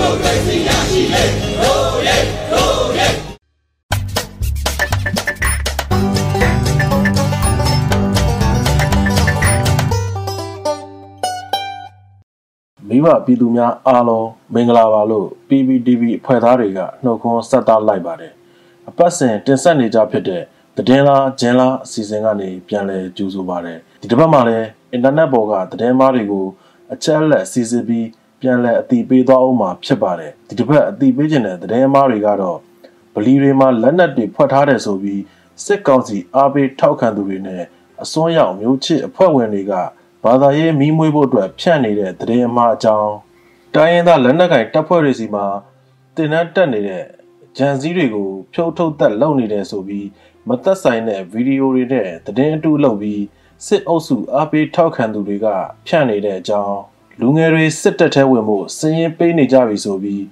မိုကရေစီရရှိလေရိုးရဲရိုးရဲမိဘပြည်သူများအားလုံးမင်္ဂလာပါလို့ PPTV အဖွဲ့သားတွေကနှုတ်ခွန်းဆက်သလိုက်ပါတယ်အပတ်စဉ်တင်ဆက်နေကြဖြစ်တဲ့သတင်းလားဂျင်းလားအစီအစဉ်ကနေပြန်လည်ကြိုဆိုပါတယ်ဒီတစ်ပတ်မှာလည်းအင်တာနက်ပေါ်ကသတင်းမားတွေကိုအချက်အလက်စီစစ်ပြီး ပြန်လည်အသိပေးသွားအောင်မှာဖြစ်ပါတယ်ဒီတစ်ပတ်အသိပေးခြင်းတဲ့သတင်းမားတွေကတော့ဗလီတွေမှာလက်နက်တွေဖွက်ထားတယ်ဆိုပြီးစစ်ကောင်စီအားပေးထောက်ခံသူတွေနဲ့အစွန်းရောက်မျိုးချစ်အဖွဲ့ဝင်တွေကဘာသာရေးမီးမွေးဖို့အတွက်ဖြန့်နေတဲ့သတင်းအမှားအကြောင်းတိုင်းရင်းသားလက်နက်ကင်တပ်ဖွဲ့တွေစီမှာတင်နန်းတက်နေတဲ့ဂျန်စည်းတွေကို ဖြုတ်ထုတ်သက်လုပ်နေတယ်ဆိုပြီးမသက်ဆိုင်တဲ့ဗီဒီယိုတွေနဲ့သတင်းအတုလုပ်ပြီးစစ်အုပ်စုအားပေးထောက်ခံသူတွေကဖြန့်နေတဲ့အကြောင်း လူငယ်တွေစစ်တပ်ထဲဝင်ဖို့စည်ရင်ပေးနေကြပြီဆိုပြီး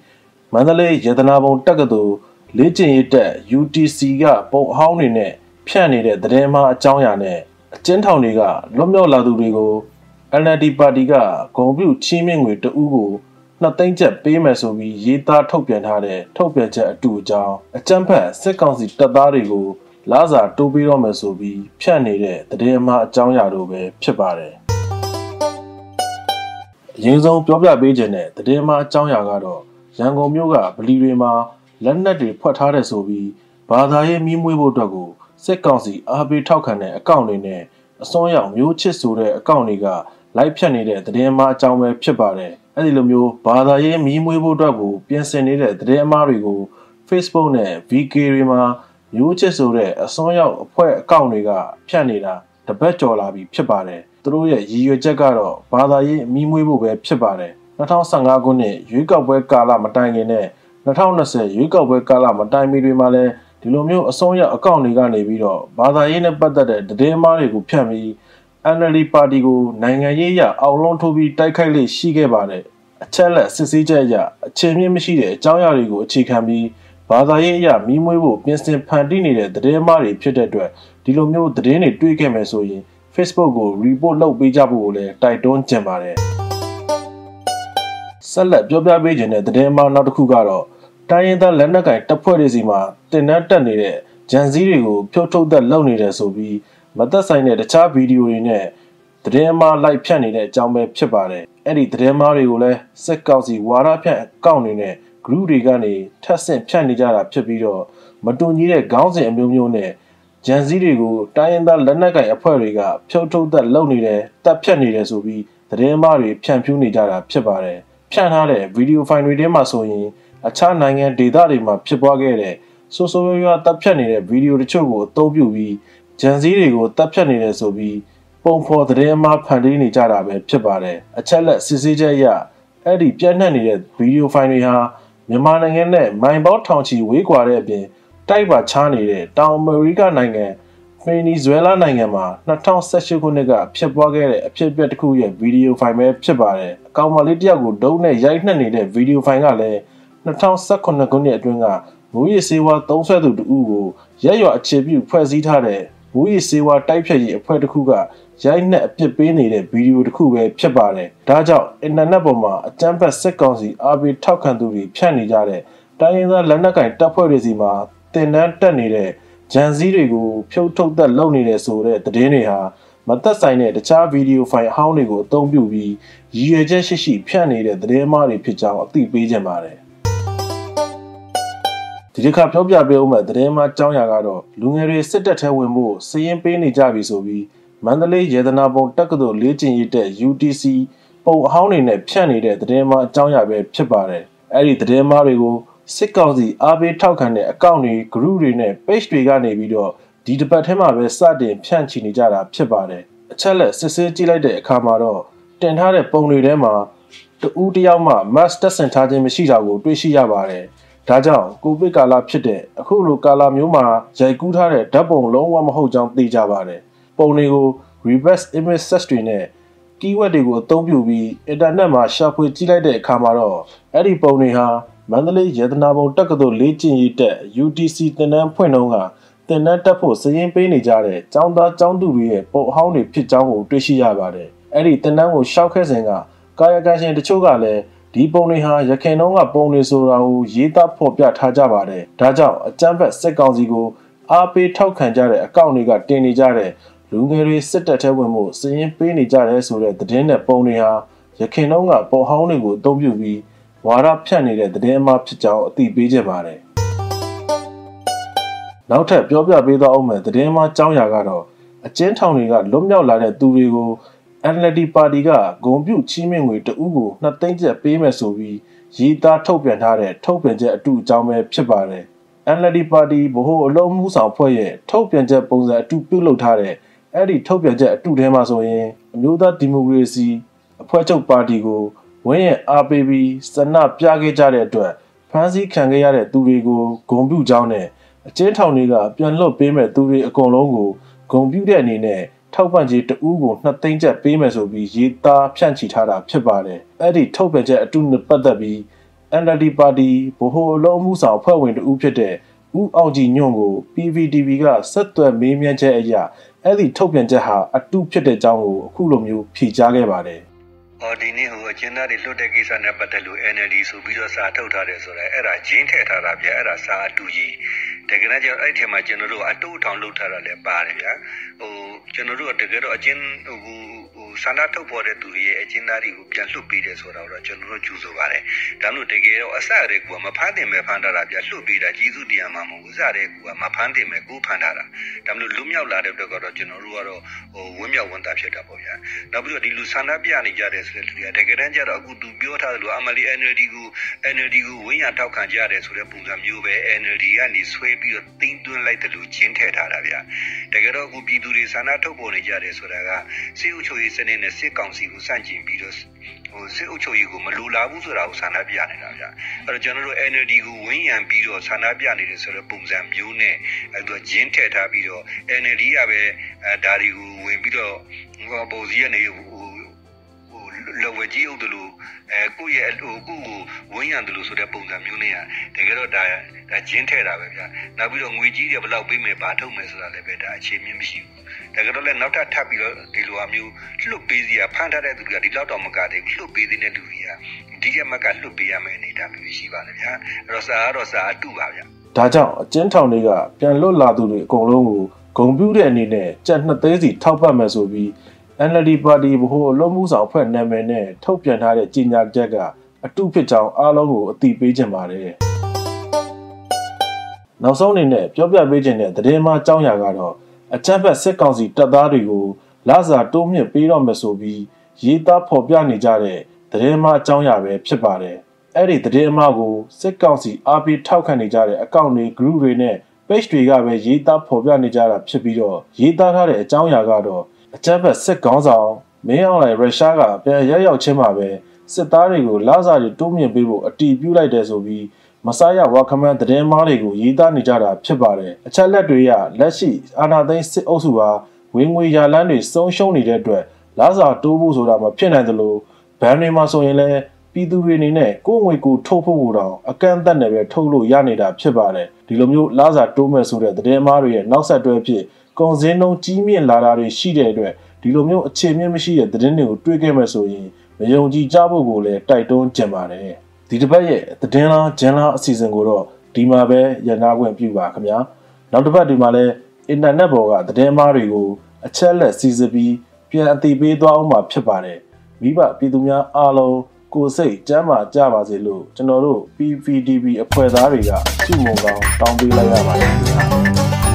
မန္တလေးရတနာပုံတက္ကသိုလ်လေ့ကျင့်ရေးတက် UTC ကပုံအဟောင်းတွေနဲ့ဖြန့်နေတဲ့သတင်းမှားအကြောင်းအရာနဲ့အကျဉ်းထောင်တွေကလွတ်မြောက်လာသူတွေကို NLD ပါတီကဂုံပြုချီးမြှင့်ငွေတဦးကိုနှစ်သိန်းကျပ်ပေးမယ်ဆိုပြီးရေးသားထုတ်ပြန်ထားတဲ့ထုတ်ပြန်ချက်အတူအကြောင်းအကြမ်းဖက်စစ်ကောင်စီတပ်သားတွေကိုလာစာတိုးပေးတော့မယ်ဆိုပြီးဖြန့်နေတဲ့သတင်းအမှားအကြောင်းအရာတို့ပဲဖြစ်ပါတယ် အရင်ဆုံးပြောပြပေးခြင်းတဲ့သတင်းအမှားအကြောင်းအရာကတော့ရန်ကုန်မြို့ကဗလီတွေမှာလက်နက်တွေဖွက်ထားတယ်ဆိုပြီးဘာသာရေးမီးမွေးဖို့အတွက်ကိုစစ်ကောင်စီအားပေးထောက်ခံတဲ့အကောင့်တွေနဲ့အစွန်းရောက်မျိုးချစ်ဆိုတဲ့အကောင့်တွေကလိုက်ဖြတ်နေတဲ့သတင်းအမှားအကြောင်းပဲဖြစ်ပါတယ်အဲ့ဒီလိုမျိုးဘာသာရေးမီးမွေးဖို့အတွက်ကိုပြင်ဆင်နေတဲ့သတင်းအမှားတွေကို Facebook နဲ့ VK တွေမှာမျိုးချစ်ဆိုတဲ့အစွန်းရောက်အဖွဲ့အကောင့်တွေကဖြတ်နေတာတပတ်ကျော်လာပြီဖြစ်ပါတယ် သူတို့ရဲ့ရည်ရွယ်ချက်ကတော့ဘာသာရေးမီးမွေးဖို့ပဲဖြစ်ပါတယ်2015ခုနှစ်ရွေးကောက်ပွဲကာလမတိုင်ခင်နဲ့2020ရွေးကောက်ပွဲကာလမတိုင်မီတွေမှာလည်းဒီလိုမျိုးအစွန်းရောက်အကောင့်တွေကနေပြီးတော့ဘာသာရေးနဲ့ပတ်သက်တဲ့သတင်းအမှားတွေကိုဖြန့်ပြီး NLD ပါတီကိုနိုင်ငံရေးအရအောင်လုံးထိုးပြီးတိုက်ခိုက်လေးရှိခဲ့ပါတယ်အချက်လက်စစ်ဆေးချက်အရအခြေမြင့်မရှိတဲ့အကြောင်းအရာတွေကိုအခြေခံပြီးဘာသာရေးအရမီးမွေးဖို့ပြင်ဆင်ဖန်တီးနေတဲ့သတင်းအမှားတွေဖြစ်တဲ့အတွက်ဒီလိုမျိုးသတင်းတွေတွေ့ခဲ့မယ်ဆိုရင် Facebook ကို report လုပ်ပေးကြဖို့ကိုလည်းတိုက်တွန်းကြင်ပါတယ်ဆက်လက်ပြောပြပေးခြင်းတဲ့သတင်းအမှားနောက်တစ်ခုကတော့တိုင်းရင်းသားလက်နက်ကင်တပ်ဖွဲ့တွေစီမှာတင်နန်းတက်နေတဲ့ဂျန်စည်းတွေကိုဖြုတ်ထုတ်သက်လုပ်နေတယ်ဆိုပြီးမသက်ဆိုင်တဲ့တခြားဗီဒီယိုတွေနဲ့သတင်းမှားလိုက်ဖြန့်နေတဲ့အကြောင်းပဲဖြစ်ပါတယ်အဲ့ဒီသတင်းမှားတွေကိုလည်းစက်ကောက်စီဝါရဖြန့်အကောင့်တွေနဲ့ group တွေကနေထပ်ဆင့်ဖြန့်နေကြတာဖြစ်ပြီးတော့မတူညီတဲ့ခေါင်းစဉ်အမျိုးမျိုးနဲ့ ဂျန်စည်းတွေကိုတိုင်းရင်းသားလက်နက်ကင်အဖွဲ့တွေကဖြုတ်ထုတ်သက်လုပ်နေတယ်တပ်ဖြတ်နေတယ်ဆိုပြီးသတင်းမှားတွေဖြန့်ဖြူးနေကြတာဖြစ်ပါတယ်ဖြန့်ထားတဲ့ဗီဒီယိုဖိုင်တွေထဲမှာဆိုရင်အခြားနိုင်ငံဒေသတွေမှာဖြစ်ပွားခဲ့တဲ့ဆိုးဆိုးရွားရွားတပ်ဖြတ်နေတဲ့ဗီဒီယိုတချို့ကိုအသုံးပြုပြီးဂျန်စည်းတွေကိုတပ်ဖြတ်နေတယ်ဆိုပြီးပုံဖော်သတင်းအမှားဖန်တီးနေကြတာပဲဖြစ်ပါတယ်အချက်လက်စစ်ဆေးချက်အရအဲ့ဒီပြန့်နှံ့နေတဲ့ဗီဒီယိုဖိုင်တွေဟာမြန်မာနိုင်ငံနဲ့မိုင်ပေါင်းထောင်ချီဝေးကွာတဲ့အပြင် တိုက်ပါချားနေတဲ့တောင်အမေရိကနိုင်ငံဗင်နီဇွဲလားနိုင်ငံမှာ2018ခုနှစ်ကဖြစ်ပွားခဲ့တဲ့အဖြစ်အပျက်တစ်ခုရဲ့ဗီဒီယိုဖိုင်ပဲဖြစ်ပါတယ်အကောင်မလေးတယောက်ကိုဒုံးနဲ့ရိုက်နှက်နေတဲ့ဗီဒီယိုဖိုင်ကလည်း2018ခုနှစ်အတွင်းကမူရည်စေဝါသုံးဆွဲသူတဦးကိုရက်ရွာအခြေပြုဖွဲ့စည်းထားတဲ့မူရည်စေဝါတိုက်ဖြတ်ရေးအဖွဲ့တစ်ခုကရိုက်နှက်အပြစ်ပေးနေတဲ့ဗီဒီယိုတစ်ခုပဲဖြစ်ပါတယ်။ဒါကြောင့်အင်တာနက်ပေါ်မှာအကြမ်းဖက်စစ်ကောင်စီအားပေးထောက်ခံသူတွေဖြန့်နေကြတဲ့တိုင်းရင်းသားလက်နက်ကင်တပ်ဖွဲ့တွေစီမှာ တင်နန်းတက်နေတဲ့ဂျန်စည်းတွေကိုဖြုတ်ထုတ်သက်လုပ်နေတဲ့ဆိုတဲ့သတင်းတွေဟာမသက်ဆိုင်တဲ့တခြားဗီဒီယိုဖိုင်အဟောင်းတွေကိုအသုံးပြုပြီးရည်ရွယ်ချက်ရှိရှိဖြန့်နေတဲ့သတင်းမှားတွေဖြစ်ကြောင်းအသိပေးကြပါတယ်ဒီတစ်ခါပြောပြပေးဦးမယ်သတင်းမှားကြောင်းရာကတော့လူငယ်တွေစစ်တပ်ထဲဝင်ဖို့စည်ရင်ပေးနေကြပြီဆိုပြီးမန္တလေးရေဒနာပုံတက္ကသိုလ်လေ့ကျင့်ရေးတက် UTC ပုံအဟောင်းတွေနဲ့ဖြန့်နေတဲ့သတင်းမှားအကြောင်းရာပဲဖြစ်ပါတယ်အဲ့ဒီသတင်းမှားတွေကို စစ်ကောင်စီအားပေးထောက်ခံတဲ့အကောင့်တွေ group တွေနဲ့ page တွေကနေပြီးတော့ဒီတစ်ပတ်ထဲမှာပဲစတင်ဖြန့်ချီနေကြတာဖြစ်ပါတယ်အချက်လက်စစ်ဆေးကြည့်လိုက်တဲ့အခါမှာတော့တင်ထားတဲ့ပုံတွေထဲမှာတူးတယောက်မှ mask တက်ဆင်ထားခြင်းမရှိတာကိုတွေ့ရှိရပါတယ်ဒါကြောင့်ကိုဗစ်ကာလဖြစ်တဲ့အခုလိုကာလမျိုးမှာရိုက်ကူးထားတဲ့ဓာတ်ပုံလုံးဝမဟုတ်ကြောင်းသိကြပါတယ်ပုံတွေကို reverse image search တွေနဲ့ keyword တွေကိုအသုံးပြုပြီး internet မှာရှာဖွေကြည့်လိုက်တဲ့အခါမှာတော့အဲ့ဒီပုံတွေဟာ မန္တလေးရေသနာပုံတက္ကသိုလ်လေ့ကျင့်ရေးတက် UTC သင်တန်းဖွင့်နှုန်းကသင်တန်းတက်ဖို့စည်ရင်ပေးနေကြတဲ့ចောင်းသားចောင်းသူတွေရဲ့ပုံအဟောင်းတွေဖြစ်ကြောင်းကိုတွေ့ရှိရပါတယ်။အဲ့ဒီသင်တန်းကိုရှောက်ခဲ့စဉ်ကကာယကံရှင်တချို့ကလည်းဒီပုံတွေဟာရခိုင်တော့ကပုံတွေဆိုတာကိုရေးသားဖော်ပြထားကြပါတယ်ဒါကြောင့်အကြမ်းဖက်စစ်ကောင်စီကိုအားပေးထောက်ခံကြတဲ့အကောင့်တွေကတင်နေကြတဲ့လူငယ်တွေစစ်တပ်ထဲဝင်မှုစည်ရင်ပေးနေကြတဲ့ဆိုတဲ့သတင်းနဲ့ပုံတွေဟာရခင်တော့ကပုံဟောင်းတွေကိုအသုံးပြုပြီး ဝါရဖြန့်နေတဲ့သတင်းအမှားဖြစ်ကြောင်းအသိပေးကြပါတယ်နောက်ထပ်ပြောပြပေးသွားအောင်မယ်သတင်းမှားကြောင်းရာကတော့အကျဉ်းထောင်တွေကလွတ်မြောက်လာတဲ့သူတွေကို NLD ပါတီကဂုံပြုချီးမြှင့်ငွေတဦးကိုနှစ်သိန်းကျပ်ပေးမယ်ဆိုပြီးရေးသားထုတ်ပြန်ထားတဲ့ထုတ်ပြန်ချက်အတူအကြောင်းပဲဖြစ်ပါတယ်။ NLD ပါတီဗဟိုအလုံးမှုဆောင်ဖွဲ့ရဲ့ထုတ်ပြန်ချက်ပုံစံအတူပြုလုပ်ထားတဲ့အဲ့ဒီထုတ်ပြန်ချက်အတူထဲမှာဆိုရင်အမျိုးသားဒီမိုကရေစီအဖွဲ့ချုပ်ပါတီကို ဝင်းရဲ့အားပေးပြီးစနပြခဲ့ကြတဲ့အတွက်ဖမ်းဆီးခံခဲ့ရတဲ့သူတွေကိုဂုံပြုကြောင်းနဲ့အကျဉ်းထောင်တွေကပြန်လွတ်ပေးမဲ့သူတွေအကုန်လုံးကိုဂုံပြုတဲ့အနေနဲ့ထောက်ပံ့ကြေးတဦးကို2သိန်းကျပ်ပေးမယ်ဆိုပြီးရေးသားဖြန့်ချီထားတာဖြစ်ပါတယ်။အဲ့ဒီထုတ်ပြန်ချက်အတူနဲ့ပတ်သက်ပြီး NLD ပါတီဗဟိုအလုံးမှုဆောင်ဖွဲ့ဝင်တဦးဖြစ်တဲ့ဦးအောင်ကြည်ညွန့်ကို PVTV ကဆက်သွယ်မေးမြန်းချက်အရအဲ့ဒီထုတ်ပြန်ချက်ဟာအတူဖြစ်တဲ့အကြောင်းကိုအခုလိုမျိုးဖြေကြားခဲ့ပါတယ်။ အော်ဒီနေ့ဟိုအကျဉ်းသားတွေလွတ်တဲ့ကိစ္စနဲ့ပတ်သက်လို့ NLD ဆိုပြီးတော့စာထုတ်ထားတယ်ဆိုတော့အဲ့ဒါဂျင်းထည့်ထားတာဗျအဲ့ဒါစာအတူကြီးတကယ်တော့အဲ့ဒီမှာကျွန်တော်တို့အတူထောင်လုပ်ထားတာလည်းပါတယ်ဗျာဟိုကျွန်တော်တို့ကတကယ်တော့အကျဉ်းဟိုဟိုဆန္ဒထုတ်ပေါ်တဲ့သူတွေရဲ့အကျဉ်းသားတွေကိုပြန်လွှတ်ပေးတယ်ဆိုတာတော့ကျွန်တော်တို့ကြိုဆိုပါတယ်ဒါလို့တကယ်တော့အစရဲကမဖမ်းတင်မဲ့ဖမ်းထားတာဗျာလွှတ်ပေးတာကျေးဇူးတရားမှမဟုတ်ဘူးစရဲကမဖမ်းတင်မဲ့ကိုဖမ်းထားတာဒါလို့လွတ်မြောက်လာတဲ့အတွက်ကတော့ကျွန်တော်တို့ကတော့ဟိုဝင်းမြောက်ဝန်တာဖြစ်တာပေါ့ဗျာနောက်ပြီးတော့ဒီလူဆန္ဒပြနေကြတယ်ဆိုတဲ့လူတွေကတကယ်တမ်းကျတော့အခုသူပြောထားတယ်လို့အမလီ NLD ကို NLD ကိုဝင်းရထောက်ခံကြရတယ်ဆိုတဲ့ပုံစံမျိုးပဲ NLD ကနေဆွဲပြီးတော့တင်းသွင်းလိုက်တယ်လို့ကျင်းထည့်ထားတာဗျာတကယ်တော့အခုပြည်သူတွေဆန္ဒထုတ်ပေါ်နေကြတယ်ဆိုတာကစစ်အုပ်ချုပ်ရေးစနစ်နဲ့စစ်ကောင်စီကိုစန့်ကျင်ပြီးတော့ဟိုစစ်အုပ်ချုပ်ရေးကိုမလိုလားဘူးဆိုတာကိုဆန္ဒပြနေတာဗျာအဲ့တော့ကျွန်တော်တို့ NLD ကိုဝင်းရံပြီးတော့ဆန္ဒပြနေတယ်ဆိုတဲ့ပုံစံမျိုးနဲ့အဲ့တော့ဂျင်းထည့်ထားပြီးတော့ NLD ကပဲအဲဒါတွေကိုဝင်ပြီးတော့ဟိုပုံစည်းကနေဟို လောဝကြီးအုပ်တယ်လို့အဲကိုယ့်ရဲ့ဟိုကိုကိုဝင်းရံတယ်လို့ဆိုတဲ့ပုံစံမျိုးနဲ့တကယ်တော့ဒါဒါဂျင်းထဲတာပဲဗျာနောက်ပြီးတော့ငွေကြီးတွေဘယ်လောက်ပေးမယ်ဘာထုတ်မယ်ဆိုတာလည်းပဲဒါအခြေမြင့်မရှိဘူးတကယ်တော့လည်းနောက်ထပ်ထပ်ပြီးတော့ဒီလိုအမျိုးလှုပ်ပေးစီရဖမ်းထားတဲ့သူတွေကဒီလောက်တော့မကသေးဘူးလှုပ်ပေးသေးတဲ့လူတွေကဒီကမကလှုပ်ပေးရမယ်အနေဒါမျိုးရှိပါလေဗျာအဲ့တော့စာကတော့စာအတူပါဗျာဒါကြောင့်အကျဉ်းထောင်တွေကပြန်လွတ်လာသူတွေအကုန်လုံးကိုဂုံပြူးတဲ့အနေနဲ့ကြက်နှစ်သိန်းစီထောက်ပံ့မယ်ဆိုပြီး NLD ပါတီဗဟိုအလုံးမှုဆောင်အဖွဲ့နာမည်နဲ့ထုတ်ပြန်ထားတဲ့ကြေညာချက်ကအတုဖြစ်ကြောင်းအားလုံးကိုအသိပေးခြင်းပါတယ်။နောက်ဆုံးအနေနဲ့ပြောပြပေးခြင်းတဲ့သတင်းမှအကြောင်းအရာကတော့အကြမ်းဖက်စစ်ကောင်စီတပ်သားတွေကိုလစာတိုးမြင့်ပေးတော့မယ်ဆိုပြီးရေးသားဖော်ပြနေကြတဲ့သတင်းမှအကြောင်းအရာပဲဖြစ်ပါတယ်။အဲ့ဒီသတင်းအမှားကိုစစ်ကောင်စီအားပေးထောက်ခံနေကြတဲ့အကောင့်တွေ group တွေနဲ့ page တွေကပဲရေးသားဖော်ပြနေကြတာဖြစ်ပြီးတော့ရေးသားထားတဲ့အကြောင်းအရာကတော့ အကြမ်းဖက်စစ်ကောင်းဆောင်မင်းအောင်လှိုင်ရုရှားကပြန်ရက်ရောက်ချင်းမှာပဲစစ်သားတွေကိုလာစာတွေတိုးမြင့်ပေးဖို့အတီးပြုတ်လိုက်တယ်ဆိုပြီးမဆာရဝါခမန်တည်င်းမားတွေကိုရေးသားနေကြတာဖြစ်ပါတယ်အချက်လက်တွေကလက်ရှိအာဏာသိမ်းစစ်အုပ်စုဟာဝင်ငွေရလန်းတွေဆုံးရှုံးနေတဲ့အတွက်လာစာတိုးဖို့ဆိုတာမဖြစ်နိုင်သလိုဘန်တွေမှာဆိုရင်လည်းပြည်သူတွေအနေနဲ့ကိုယ်ငွေကိုထုတ်ဖို့တောင်အကန့်အသတ်နဲ့ပဲထုတ်လို့ရနေတာဖြစ်ပါတယ်ဒီလိုမျိုးလာစာတိုးမဲ့ဆိုတဲ့တည်င်းမားတွေရဲ့နောက်ဆက်တွဲဖြစ် ကုန်စည်နှုန်းကြီးမြင့်လာတာတွေရှိတဲ့အတွက်ဒီလိုမျိုးအခြေမြင့်မရှိတဲ့သတင်းတွေကိုတွေးခဲ့မယ်ဆိုရင်မယုံကြည်ကြဖို့ကိုလည်းတိုက်တွန်းကြံပါတယ်ဒီတစ်ပတ်ရဲ့သတင်းလားဂျန်လားအစီအစဉ်ကိုတော့ဒီမှာပဲရနာခွင့်ပြုပါခင်ဗျာနောက်တစ်ပတ်ဒီမှာလည်းအင်တာနက်ပေါ်ကသတင်းမားတွေကိုအချက်လက်စီစစ်ပြီးပြန်အသိပေးသွားအောင်မှာဖြစ်ပါတယ်မိဘပြည်သူများအားလုံးကိုစိတ်ကျမ်းမာကြပါစေလို့ကျွန်တော်တို့ PVDB အဖွဲ့သားတွေကစုမုံကောင်းတောင်းပေးလိုက်ရပါတယ်